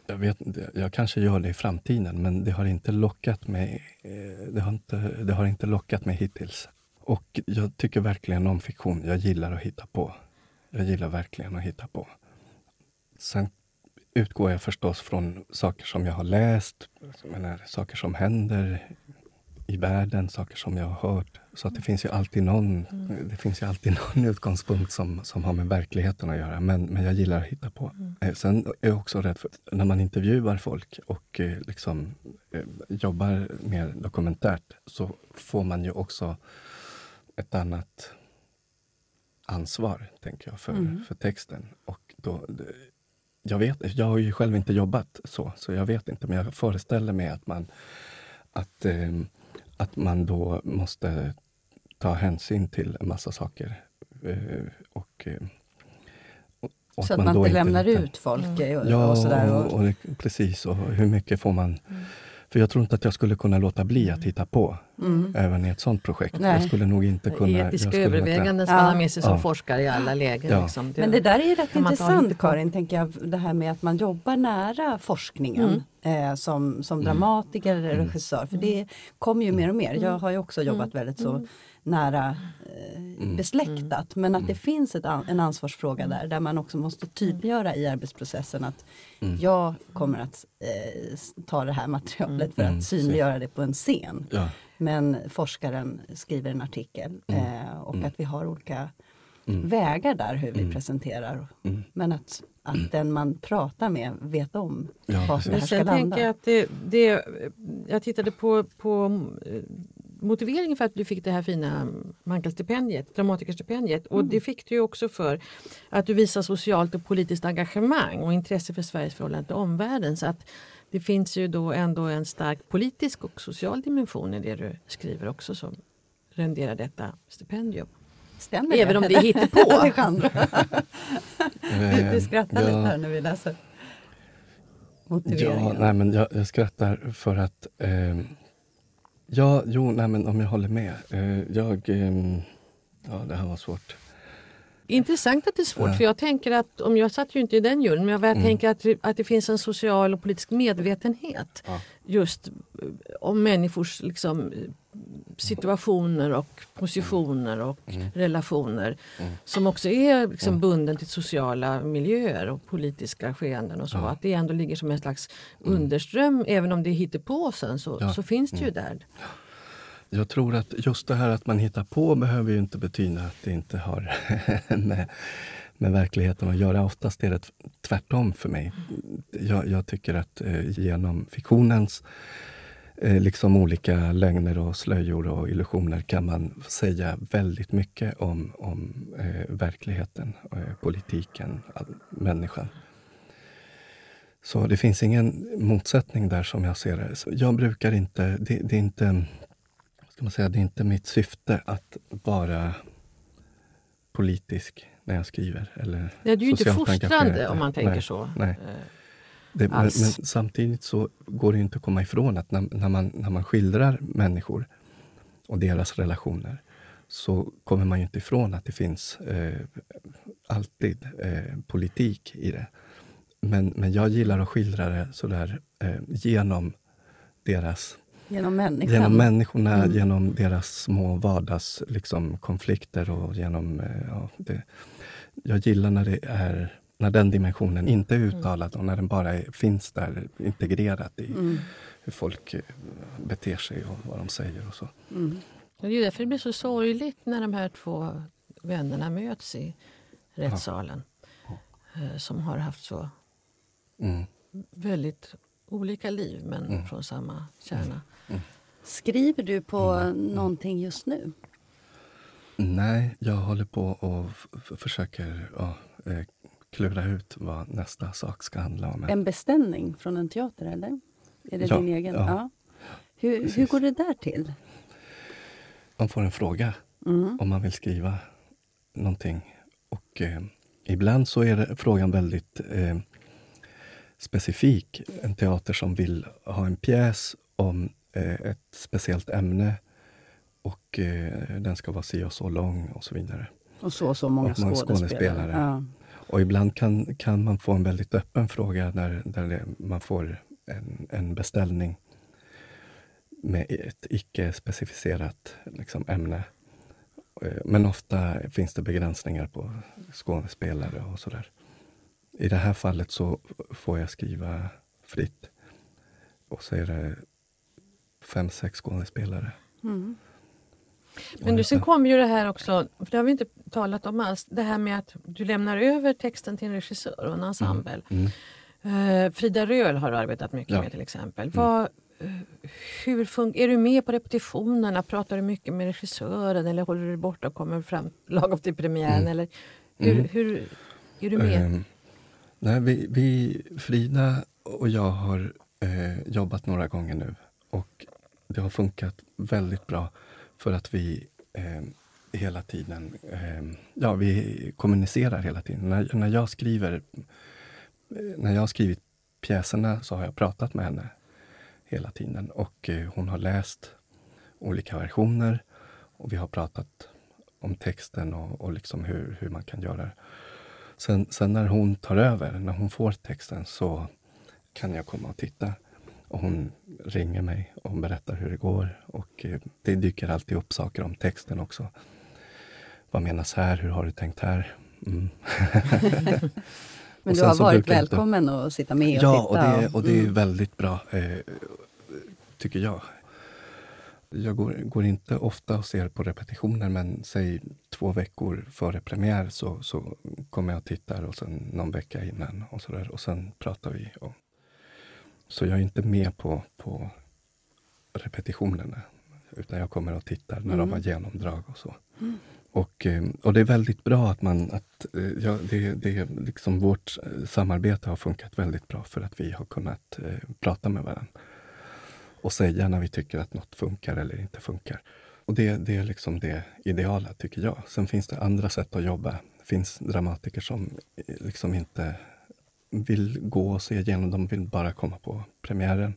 Speaker 3: Jag, vet, jag kanske gör det i framtiden, men det har inte lockat mig. eh, Det har inte, det har inte lockat mig hittills. Och jag tycker verkligen om fiktion. Jag gillar att hitta på. Jag gillar verkligen att hitta på. Sen utgår jag förstås från saker som jag har läst, jag menar, saker som händer i världen, saker som jag har hört. Så att det finns ju alltid någon, det finns ju alltid någon utgångspunkt som, som har med verkligheten att göra. Men, men jag gillar att hitta på. Eh, Sen är jag också rädd för när man intervjuar folk och eh, liksom, eh, jobbar mer dokumentärt så får man ju också ett annat ansvar, tänker jag, för, för texten. Och då, jag, vet, jag har ju själv inte jobbat så, så jag vet inte. Men jag föreställer mig att man, att, eh, att man då måste ta hänsyn till en massa saker. Eh, och, eh, och, och
Speaker 1: Så att man
Speaker 3: då
Speaker 1: inte lämnar
Speaker 3: inte-
Speaker 1: ut folk och,
Speaker 3: Ja,
Speaker 1: och sådär.
Speaker 3: och,
Speaker 1: Och,
Speaker 3: precis. Och hur mycket får man... För jag tror inte att jag skulle kunna låta bli att hitta på
Speaker 1: mm.
Speaker 3: även i ett sånt projekt.
Speaker 1: Nej.
Speaker 3: Jag skulle nog inte kunna...
Speaker 2: Etiska överväganden som man har med sig som
Speaker 3: Ja.
Speaker 2: forskare i alla lägen.
Speaker 3: Ja.
Speaker 2: Liksom.
Speaker 1: Men det där är ju rätt intressant. Karin, tänker jag, det här med att man jobbar nära forskningen eh, som, som dramatiker eller regissör. För det kommer ju mer och mer. Jag har ju också jobbat väldigt så nära eh, besläktat. Men att det finns ett, en ansvarsfråga där, där man också måste tydliggöra i arbetsprocessen att jag kommer att eh, ta det här materialet för
Speaker 3: Mm,
Speaker 1: att synliggöra det på en scen.
Speaker 3: Ja,
Speaker 1: Men forskaren skriver en artikel
Speaker 3: Mm.
Speaker 1: eh, och att vi har olika vägar där hur vi presenterar.
Speaker 3: Mm.
Speaker 1: Men att, att den man pratar med vet om
Speaker 3: Ja,
Speaker 1: var
Speaker 3: precis.
Speaker 1: det här ska landa.
Speaker 2: jag att det, det, jag tittade på, på eh, motiveringen för att du fick det här fina Mankellstipendiet, dramatikerstipendiet. Och det fick du ju också för att du visar socialt och politiskt engagemang och intresse för Sveriges förhållande till omvärlden. Så att det finns ju då ändå en stark politisk och social dimension i det du skriver också som renderar detta stipendium.
Speaker 1: Stämmer
Speaker 2: Även om det är hittepå.
Speaker 3: Eh,
Speaker 1: vi skrattar
Speaker 3: ja.
Speaker 1: lite här när vi läser
Speaker 3: Ja,
Speaker 1: motiveringen.
Speaker 3: nej, men jag, jag skrattar för att... Eh, ja, jo, nej, men om jag håller med. Eh, jag... Ehm, ja, det här var svårt.
Speaker 2: Intressant att det är svårt
Speaker 3: Ja.
Speaker 2: för jag tänker att, om jag satt ju inte i den juryn, men jag tänker att, att det finns en social och politisk medvetenhet
Speaker 3: Ja.
Speaker 2: just eh, om människors liksom, situationer och positioner och relationer som också är liksom bunden till sociala miljöer och politiska skeenden och så. Att det ändå ligger som en slags underström, även om det hittar på sen så,
Speaker 3: Ja.
Speaker 2: så finns det ju där.
Speaker 3: Jag tror att just det här att man hittar på behöver ju inte betyda att det inte har med, med verkligheten att göra. Oftast är det tvärtom för mig. Jag, jag tycker att eh, genom fiktionens eh, liksom olika lögner och slöjor och illusioner kan man säga väldigt mycket om, om eh, verkligheten, eh, politiken, all, människan. Så det finns ingen motsättning där som jag ser det. Så jag brukar inte, det, det är inte ska man säga, det är inte mitt syfte att vara politisk när jag skriver. Eller
Speaker 2: Nej, det är ju inte fostrande om man tänker
Speaker 3: nej,
Speaker 2: så.
Speaker 3: Nej.
Speaker 2: Eh,
Speaker 3: Det, men, men samtidigt så går det inte att komma ifrån att när, när, man, när man skildrar människor och deras relationer så kommer man ju inte ifrån att det finns eh, alltid eh, politik i det. Men, men jag gillar att skildra det sådär eh, genom deras
Speaker 1: Genom människan.
Speaker 3: Genom människorna,
Speaker 1: Mm.
Speaker 3: genom deras små vardags liksom, konflikter och genom... eh, Ja, det, jag gillar när det är när den dimensionen inte är uttalad och när den bara är, finns där integrerat i
Speaker 1: Mm.
Speaker 3: hur folk eh, beter sig och vad de säger och så.
Speaker 1: Mm.
Speaker 2: Och Det är därför det blir så sorgligt när de här två vännerna möts i rättssalen. Eh, Som har haft så
Speaker 3: Mm.
Speaker 2: väldigt olika liv men
Speaker 3: Mm.
Speaker 2: från samma kärna.
Speaker 1: Skriver du på
Speaker 3: Mm.
Speaker 1: någonting just nu?
Speaker 3: Nej, jag håller på och försöker ja, eh, klura ut vad nästa sak ska handla om.
Speaker 1: En beställning från en teater, eller? Är det
Speaker 3: ja,
Speaker 1: din egen?
Speaker 3: Ja.
Speaker 1: ja. Hur, hur går det där till?
Speaker 3: Man får en fråga mm. om man vill skriva någonting. Och eh, ibland så är det, frågan väldigt eh, specifik. En teater som vill ha en pjäs om ett speciellt ämne och eh, den ska vara si och så lång och så vidare.
Speaker 1: Och så och så många, många skådespelare. skådespelare. Ja.
Speaker 3: Och ibland kan, kan man få en väldigt öppen fråga där, där det, man får en, en beställning med ett icke specificerat liksom, ämne. Eh, men ofta finns det begränsningar på skådespelare och sådär. I det här fallet så får jag skriva fritt. Och så är det fem, sex skådespelare. Mm.
Speaker 2: Men du, sen kommer ju det här också, för det har vi inte talat om alls, det här med att du lämnar över texten till en regissör och en ensemble. Mm. Mm. Frida Röhl har du arbetat mycket ja. med till exempel. Mm. Vad, uh, hur fun- är du med på repetitionerna? Pratar du mycket med regissören eller håller du borta och kommer fram lagom till premiären? Mm. Eller hur, mm. hur, är du med? Um,
Speaker 3: nej, vi, vi, Frida och jag har uh, jobbat några gånger nu och det har funkat väldigt bra för att vi eh, hela tiden eh, ja, vi kommunicerar hela tiden. När, när, jag skriver, eh, när jag har skrivit pjäserna så har jag pratat med henne hela tiden och eh, hon har läst olika versioner och vi har pratat om texten och, och liksom hur, hur man kan göra det. Sen, sen när hon tar över, när hon får texten så kan jag komma och titta och hon ringer mig och berättar hur det går. Och eh, det dyker alltid upp saker om texten också. Vad menas här? Hur har du tänkt här? Mm.
Speaker 1: Men du har varit välkommen inte... att sitta med och
Speaker 3: ja,
Speaker 1: titta?
Speaker 3: Ja, och det, och det är mm. väldigt bra, eh, tycker jag. Jag går, går, inte ofta och ser på repetitioner, men säg två veckor före premiär så, så kommer jag och tittar och sen någon vecka innan och så där, Och sen pratar vi. Och så jag är inte med på, på repetitionerna. Utan jag kommer och tittar när mm. de har genomdrag och så. Mm. Och, eh, och det är väldigt bra att man... Att, eh, ja, det, det, liksom vårt eh, samarbete har funkat väldigt bra för att vi har kunnat eh, prata med varandra. Och säga när vi tycker att något funkar eller inte funkar. Och det, det är liksom det ideala, tycker jag. Sen finns det andra sätt att jobba. Det finns dramatiker som liksom inte vill gå och se igenom, de vill bara komma på premiären.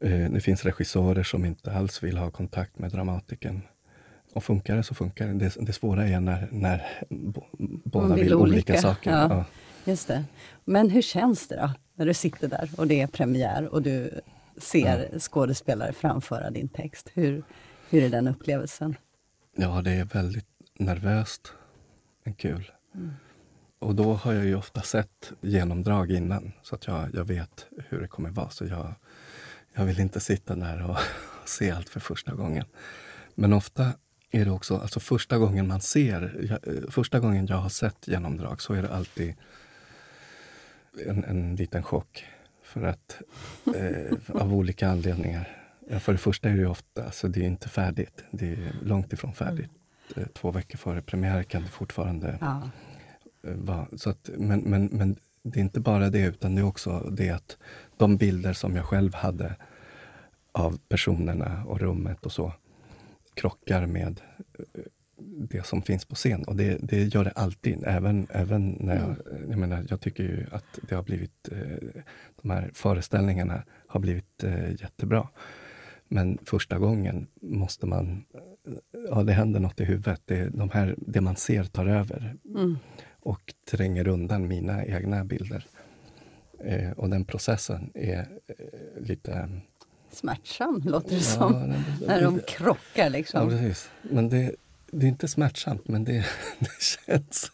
Speaker 3: Eh, det finns regissörer som inte alls vill ha kontakt med dramatiken. Och funkar det så funkar det. Det, det svåra är när, när båda vill, vill olika, olika saker. Ja, ja.
Speaker 1: Just det. Men hur känns det då, när du sitter där och det är premiär och du ser ja. skådespelare framföra din text? Hur, hur är den upplevelsen?
Speaker 3: Ja, det är väldigt nervöst, men kul. Mm. Och då har jag ju ofta sett genomdrag innan, så att jag, jag vet hur det kommer vara. Så jag, jag vill inte sitta där och se allt för första gången. Men ofta är det också, alltså första gången man ser, jag, första gången jag har sett genomdrag så är det alltid en, en liten chock. För att, eh, av olika anledningar. Ja, för det första är det ofta, alltså det är inte färdigt. Det är långt ifrån färdigt. Mm. Två veckor före premiär kan det fortfarande ja. Va, så att, men, men, men det är inte bara det, utan det är också det att de bilder som jag själv hade av personerna och rummet och så krockar med eh, det som finns på scen. Och det, det gör det alltid, även, även när jag... Mm. Jag menar, jag tycker ju att det har blivit... Eh, de här föreställningarna har blivit eh, jättebra. Men första gången måste man... Ja, det händer något i huvudet. Det, de här, det man ser tar över. Mm och tränger undan mina egna bilder. Eh, och den processen är eh, lite...
Speaker 1: Smärtsam, låter det ja, som. Den, när de krockar liksom.
Speaker 3: Ja, precis. Men det, det är inte smärtsamt, men det, det, känns,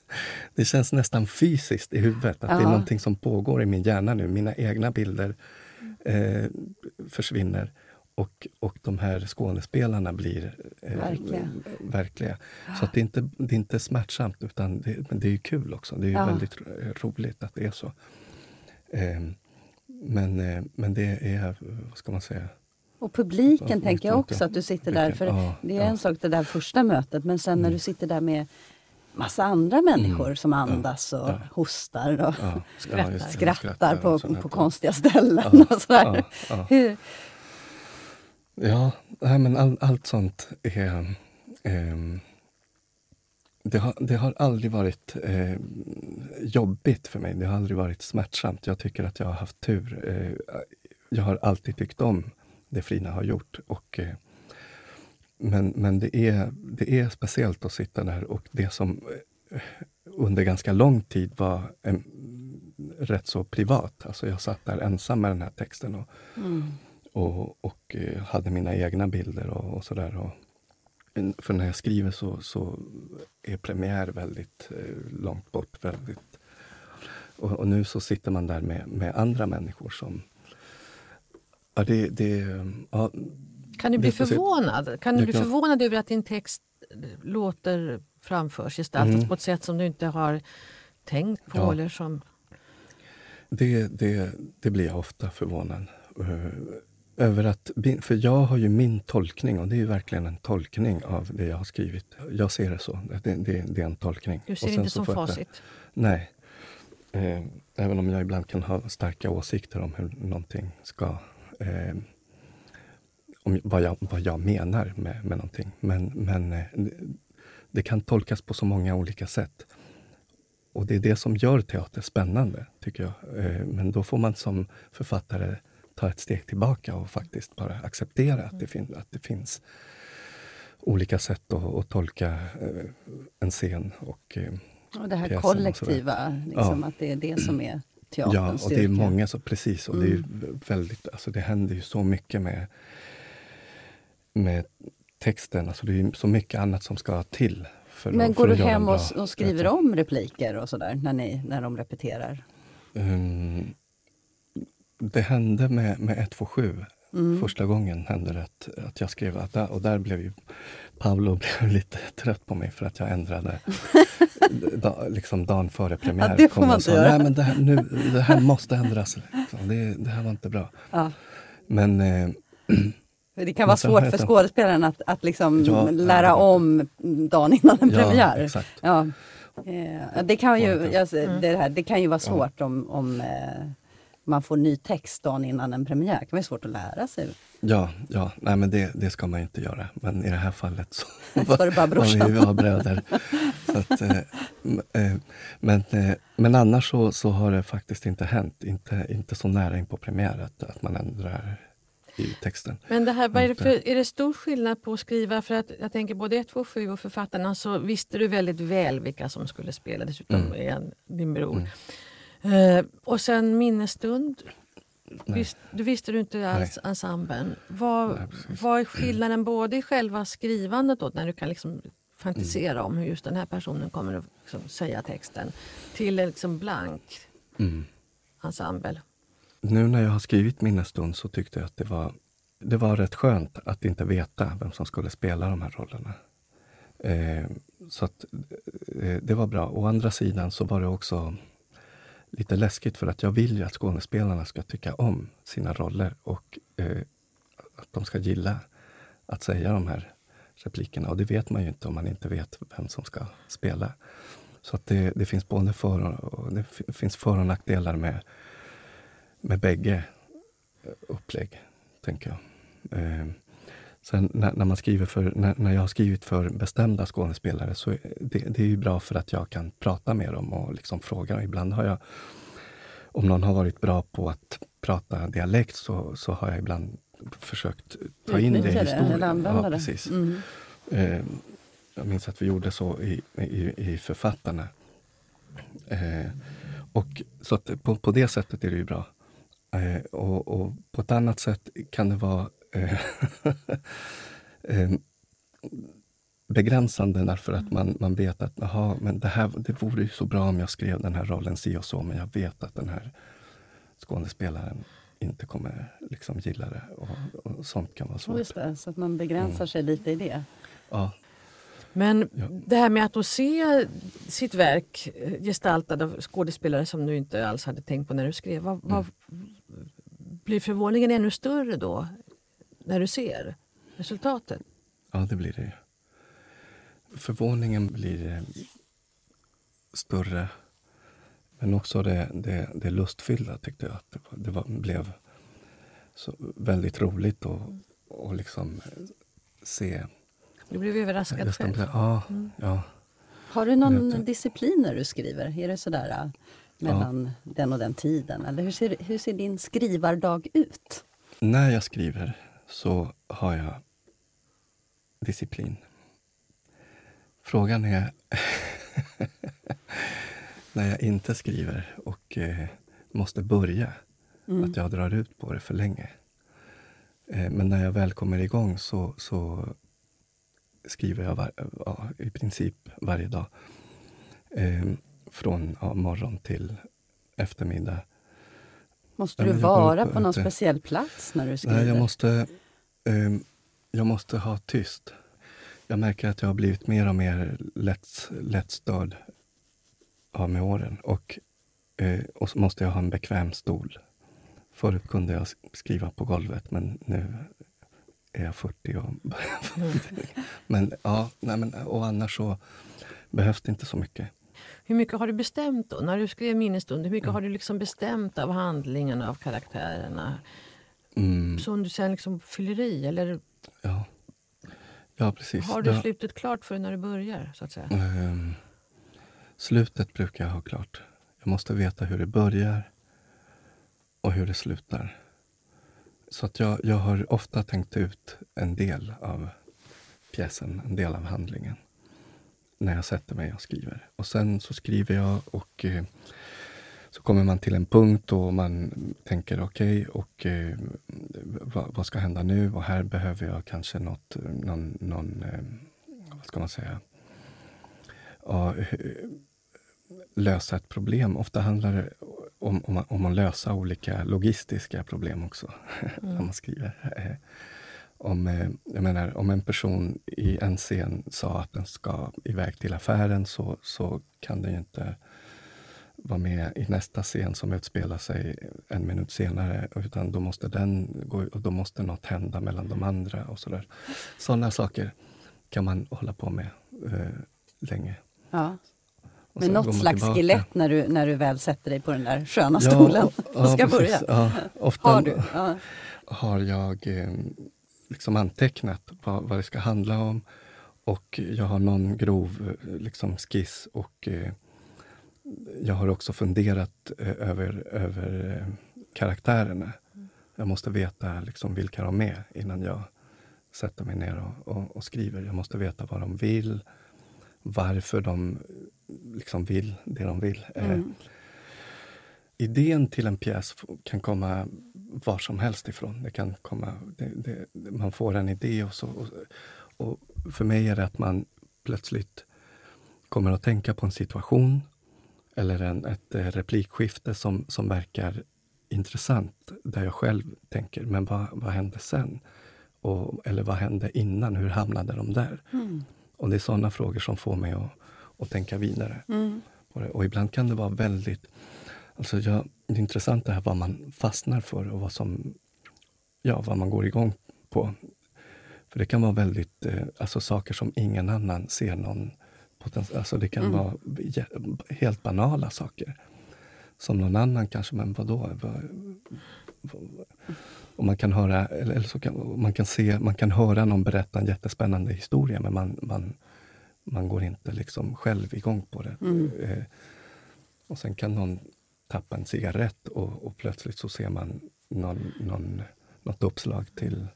Speaker 3: det känns nästan fysiskt i huvudet. Att ja. det är någonting som pågår i min hjärna nu. Mina egna bilder eh, försvinner och, och de här skådespelarna blir
Speaker 1: eh, verkliga.
Speaker 3: verkliga. Så att det, är inte, det är inte smärtsamt, utan det, men det är kul också. Det är ja. väldigt roligt att det är så. Eh, men, eh, men det är, vad ska man säga,
Speaker 1: Och publiken
Speaker 3: Ja,
Speaker 1: tänker jag också att du sitter där. För
Speaker 3: Ja,
Speaker 1: det är
Speaker 3: ja.
Speaker 1: en sak det där första mötet men sen när du sitter där med massa andra människor som andas och
Speaker 3: Ja.
Speaker 1: hostar och
Speaker 2: Skrattar.
Speaker 1: skrattar på, på konstiga ställen och sådär. Hur,
Speaker 3: Ja, nej, men all, allt sånt är... Eh, det, har, det har aldrig varit eh, jobbigt för mig. Det har aldrig varit smärtsamt. Jag tycker att jag har haft tur. Eh, jag har alltid tyckt om det Frina har gjort. Och, eh, men men det, är, det är speciellt att sitta där och det som eh, under ganska lång tid var en, rätt så privat. Alltså jag satt där ensam med den här texten. Och, mm och, och eh, hade mina egna bilder och, och sådär. För när jag skriver så, så är premiär väldigt eh, långt bort. Väldigt, och, och nu så sitter man där med, med andra människor som... Ja, det, det, ja,
Speaker 2: Kan du bli förvånad? Kan du bli förvånad över att din text eh, låter framförs, gestaltas
Speaker 3: Mm.
Speaker 2: på ett sätt som du inte har tänkt på?
Speaker 3: Ja.
Speaker 2: Eller som,
Speaker 3: Det, det, det blir jag ofta förvånad över. att För jag har ju min tolkning och det är ju verkligen en tolkning av det jag har skrivit. Jag ser det så. Det, det, det är en tolkning.
Speaker 2: du ser
Speaker 3: sen
Speaker 2: inte
Speaker 3: så
Speaker 2: som facit.
Speaker 3: Nej. Eh, även om jag ibland kan ha starka åsikter om hur någonting ska... Eh, om vad jag, vad jag menar med, med någonting. Men, men eh, det, det kan tolkas på så många olika sätt. Och det är det som gör teater spännande, tycker jag. Eh, men då får man som författare ta ett steg tillbaka och faktiskt bara acceptera att det, fin- att det finns olika sätt att, att tolka eh, en scen. Och, eh,
Speaker 1: och det här kollektiva, liksom, att det är det som är teaterns
Speaker 3: Ja, och det är
Speaker 1: styrka.
Speaker 3: många så precis. Och det, är
Speaker 1: Mm.
Speaker 3: väldigt, alltså det händer ju så mycket med, med texten. Alltså det är så mycket annat som ska till. För
Speaker 1: Men
Speaker 3: att,
Speaker 1: går
Speaker 3: för
Speaker 1: du hem och, och skriver om repliker och sådär när, ni, när de repeterar?
Speaker 3: Mm, det hände med, med 127.
Speaker 1: Mm.
Speaker 3: Första gången hände det att, att jag skrev att där, och där blev ju Paolo blev lite trött på mig för att jag ändrade da, liksom dagen före premiär.
Speaker 1: Ja, det får
Speaker 3: kom
Speaker 1: man
Speaker 3: och
Speaker 1: inte
Speaker 3: sa,
Speaker 1: göra."
Speaker 3: Nej men det här, nu, det här måste ändras. Liksom. Det, det här var inte bra.
Speaker 1: Ja.
Speaker 3: Men eh,
Speaker 1: Det kan vara svårt för skådespelaren att, att liksom
Speaker 3: Ja,
Speaker 1: lära
Speaker 3: ja,
Speaker 1: om dagen innan en
Speaker 3: Ja,
Speaker 1: premiär.
Speaker 3: exakt.
Speaker 1: Ja. Eh, det, kan ju, jag, det, här, det kan ju vara
Speaker 3: Ja.
Speaker 1: svårt om, om eh, man får ny text dagen innan en premiär. Det kan vara svårt att lära sig.
Speaker 3: ja, ja nej, men det, det ska man inte göra. Men i det här fallet så
Speaker 1: var det bara
Speaker 3: var vi
Speaker 1: brorsan.
Speaker 3: ju var bröder. Så att, eh, eh, men, eh, men annars så, så har det faktiskt inte hänt. Inte, inte så nära in på premiär att, att man ändrar i texten.
Speaker 2: Men det här, är, det för, är det stor skillnad på att skriva? För att jag tänker både 127 och författarna så visste du väldigt väl vilka som skulle spela. Dessutom
Speaker 3: Mm.
Speaker 2: är din bror. Eh, och sen minnesstund.
Speaker 3: Nej.
Speaker 2: Visst, du visste du inte alls ensemblen. Vad,
Speaker 3: Nej,
Speaker 2: vad är skillnaden både i själva skrivandet då, när du kan liksom fantisera om hur just den här personen kommer att liksom säga texten till en liksom blank
Speaker 3: Mm.
Speaker 2: ensemble?
Speaker 3: Nu när jag har skrivit Minnesstund så tyckte jag att det var, det var rätt skönt att inte veta vem som skulle spela de här rollerna. Eh, så att, eh, det var bra. Å andra sidan så var det också lite läskigt för att jag vill ju att skådespelarna ska tycka om sina roller och eh, att de ska gilla att säga de här replikerna. Och det vet man ju inte om man inte vet vem som ska spela. Så att det, det finns både för och, det finns för och nackdelar med, med bägge upplägg, tänker jag. Eh, sen när, när, man skriver för, när, när jag har skrivit för bestämda skådespelare så det, det är ju bra för att jag kan prata med dem och liksom fråga. Ibland har jag, om någon har varit bra på att prata dialekt så, så har jag ibland försökt ta in det i historien. ja, precis.
Speaker 1: Mm.
Speaker 3: Eh, jag minns att vi gjorde så i, i, i Författarna. Eh, och, så på, på det sättet är det ju bra. Eh, och, och på ett annat sätt kan det vara begränsande därför att man, man vet att aha, men det, här, det vore ju så bra om jag skrev den här rollen si och så men jag vet att den här skådespelaren inte kommer liksom gilla det. Och, och sånt kan vara svårt.
Speaker 1: Just det, så att man begränsar sig lite i det.
Speaker 3: Ja.
Speaker 2: Men
Speaker 3: Ja.
Speaker 2: det här med att då se sitt verk eh, gestaltad av skådespelare som du inte alls hade tänkt på när du skrev. Vad, vad,
Speaker 3: Mm.
Speaker 2: blir förvåningen ännu större då? När du ser resultatet?
Speaker 3: Ja, det blir det. Förvåningen blir eh, större. Men också det, det, det lustfyllda tyckte jag. Att det, det var, blev så väldigt roligt att och liksom se.
Speaker 2: Du blev överraskad själv?
Speaker 3: Ja, ja.
Speaker 1: Har du någon
Speaker 3: du.
Speaker 1: disciplin när du skriver? Är det sådär äh, mellan den och den tiden? Eller hur ser, hur ser din skrivardag ut?
Speaker 3: När jag skriver så har jag disciplin. Frågan är när jag inte skriver och eh, måste börja, att jag drar ut på det för länge. Eh, men när jag väl kommer igång så, så skriver jag var, ja, i princip varje dag. Eh, från ja, morgon till eftermiddag.
Speaker 1: Måste du vara på någon
Speaker 3: ute.
Speaker 1: speciell plats när du skriver?
Speaker 3: Nej, jag måste, ehm, jag måste ha tyst. Jag märker att jag har blivit mer och mer lätt, lättstörd av med åren. Och, eh, och så måste jag ha en bekväm stol. Förut kunde jag sk- skriva på golvet, men nu är jag 40. Och men, ja, nej, men, och annars så behövs det inte så mycket.
Speaker 2: Hur mycket har du bestämt då? När du skrev minnesstund, hur
Speaker 3: Mm.
Speaker 2: mycket har du liksom bestämt av handlingarna, av karaktärerna?
Speaker 3: Mm,
Speaker 2: Som du sen liksom fyller i? Eller
Speaker 3: ja. ja, precis.
Speaker 2: har du
Speaker 3: Ja.
Speaker 2: slutet klart för när du börjar? så att säga?
Speaker 3: Ehm, slutet brukar jag ha klart. Jag måste veta hur det börjar och hur det slutar. Så att jag, jag har ofta tänkt ut en del av pjäsen, en del av handlingen när jag sätter mig och skriver. Och sen så skriver jag och eh, så kommer man till en punkt och man tänker okej, och eh, vad, vad ska hända nu? Och här behöver jag kanske något, någon, någon eh, vad ska man säga, ja, eh, lösa ett problem. Ofta handlar det om, om, om att lösa olika logistiska problem också, när man skriver. Mm. Om, eh, jag menar, om en person i en scen sa att den ska iväg till affären så, så kan den ju inte vara med i nästa scen som utspelar sig en minut senare. Utan då måste den gå och då måste något hända mellan de andra och sådär. Sådana saker kan man hålla på med eh, länge.
Speaker 1: Ja. Med något slags
Speaker 3: tillbaka.
Speaker 1: skelett när du, när du väl sätter dig på den där sköna stolen och ska
Speaker 3: precis.
Speaker 1: börja.
Speaker 3: Ja, ofta
Speaker 1: Har du? Ja.
Speaker 3: har jag eh, liksom antecknat vad, vad det ska handla om. Och jag har någon grov eh, liksom, skiss och eh, jag har också funderat eh, över, över eh, karaktärerna. Jag måste veta liksom, vilka de är innan jag sätter mig ner och, och, och skriver. Jag måste veta vad de vill, varför de liksom vill det de vill. Eh,
Speaker 1: Mm
Speaker 3: idén till en pjäs kan komma var som helst ifrån. Det kan komma, det, det, man får en idé och så. Och, och för mig är det att man plötsligt kommer att tänka på en situation eller en, ett eh, replikskifte som, som verkar intressant, där jag själv tänker, men vad, vad hände sen? Och, eller vad hände innan? Hur hamnade de där?
Speaker 1: Mm.
Speaker 3: Och det är sådana frågor som får mig att, att tänka vidare.
Speaker 1: Mm.
Speaker 3: Och ibland kan det vara väldigt... Alltså jag, det är intressant det här vad man fastnar för och vad som... Ja, vad man går igång på. För det kan vara väldigt... Eh, alltså saker som ingen annan ser någon potential... Alltså det kan
Speaker 1: Mm.
Speaker 3: vara helt banala saker. Som någon annan kanske, men vadå? Vad, vad, och man kan höra, eller så kan, man kan se, man kan höra någon berätta en jättespännande historia men man, man, man går inte liksom själv igång på det.
Speaker 1: Mm.
Speaker 3: Eh, och sen kan någon tappa en cigarett och, och plötsligt så ser man någon, någon, något uppslag till...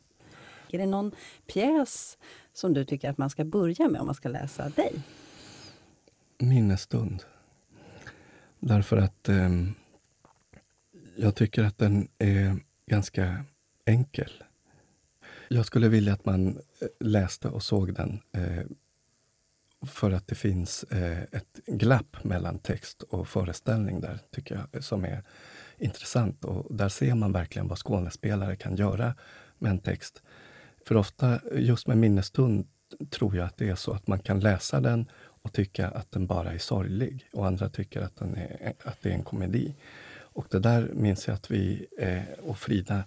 Speaker 1: Är det någon pjäs som du tycker att man ska börja med om man ska läsa dig?
Speaker 3: minnesstund. Därför att ehm, jag tycker att den är ganska enkel. Jag skulle vilja att man eh, läste och såg den eh, för att det finns eh, ett glapp mellan text och föreställning där, tycker jag, som är intressant. Och där ser man verkligen vad skånespelare kan göra med en text. För ofta, just med minnesstund, tror jag att det är så att man kan läsa den och tycka att den bara är sorglig och andra tycker att, den är, att det är en komedi. Och det där minns jag att vi eh, och Frida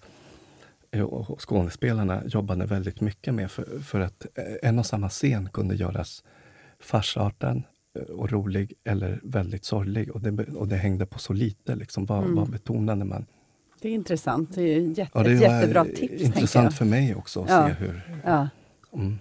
Speaker 3: eh, och skådespelarna jobbade väldigt mycket med för, för att eh, en och samma scen kunde göras farsartad eh, och rolig eller väldigt sorglig. Och det, och det hängde på så lite. Liksom. Vad,
Speaker 1: Mm.
Speaker 3: vad betonade man?
Speaker 1: Det är intressant. Det är jätte,
Speaker 3: Ja, det
Speaker 1: ett jättebra tips.
Speaker 3: intressant
Speaker 1: jag.
Speaker 3: för mig också att
Speaker 1: Ja.
Speaker 3: se hur...
Speaker 1: Ja.
Speaker 3: Mm.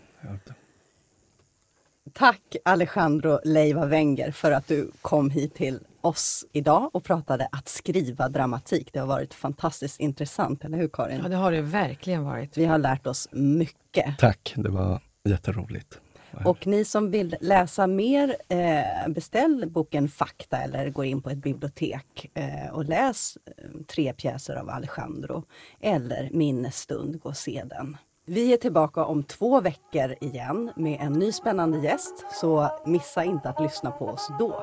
Speaker 1: Tack Alejandro Leiva Wenger för att du kom hit till oss idag och pratade att skriva dramatik. Det har varit fantastiskt intressant, eller hur Karin?
Speaker 2: Ja, det har det verkligen varit.
Speaker 1: Vi har lärt oss mycket.
Speaker 3: Tack, det var jätteroligt.
Speaker 1: Och ni som vill läsa mer, eh, beställ boken Fakta eller gå in på ett bibliotek eh, och läs eh, tre pjäser av Alejandro. Eller Minnesstund, gå och se den. Vi är tillbaka om två veckor igen med en ny spännande gäst, så missa inte att lyssna på oss då.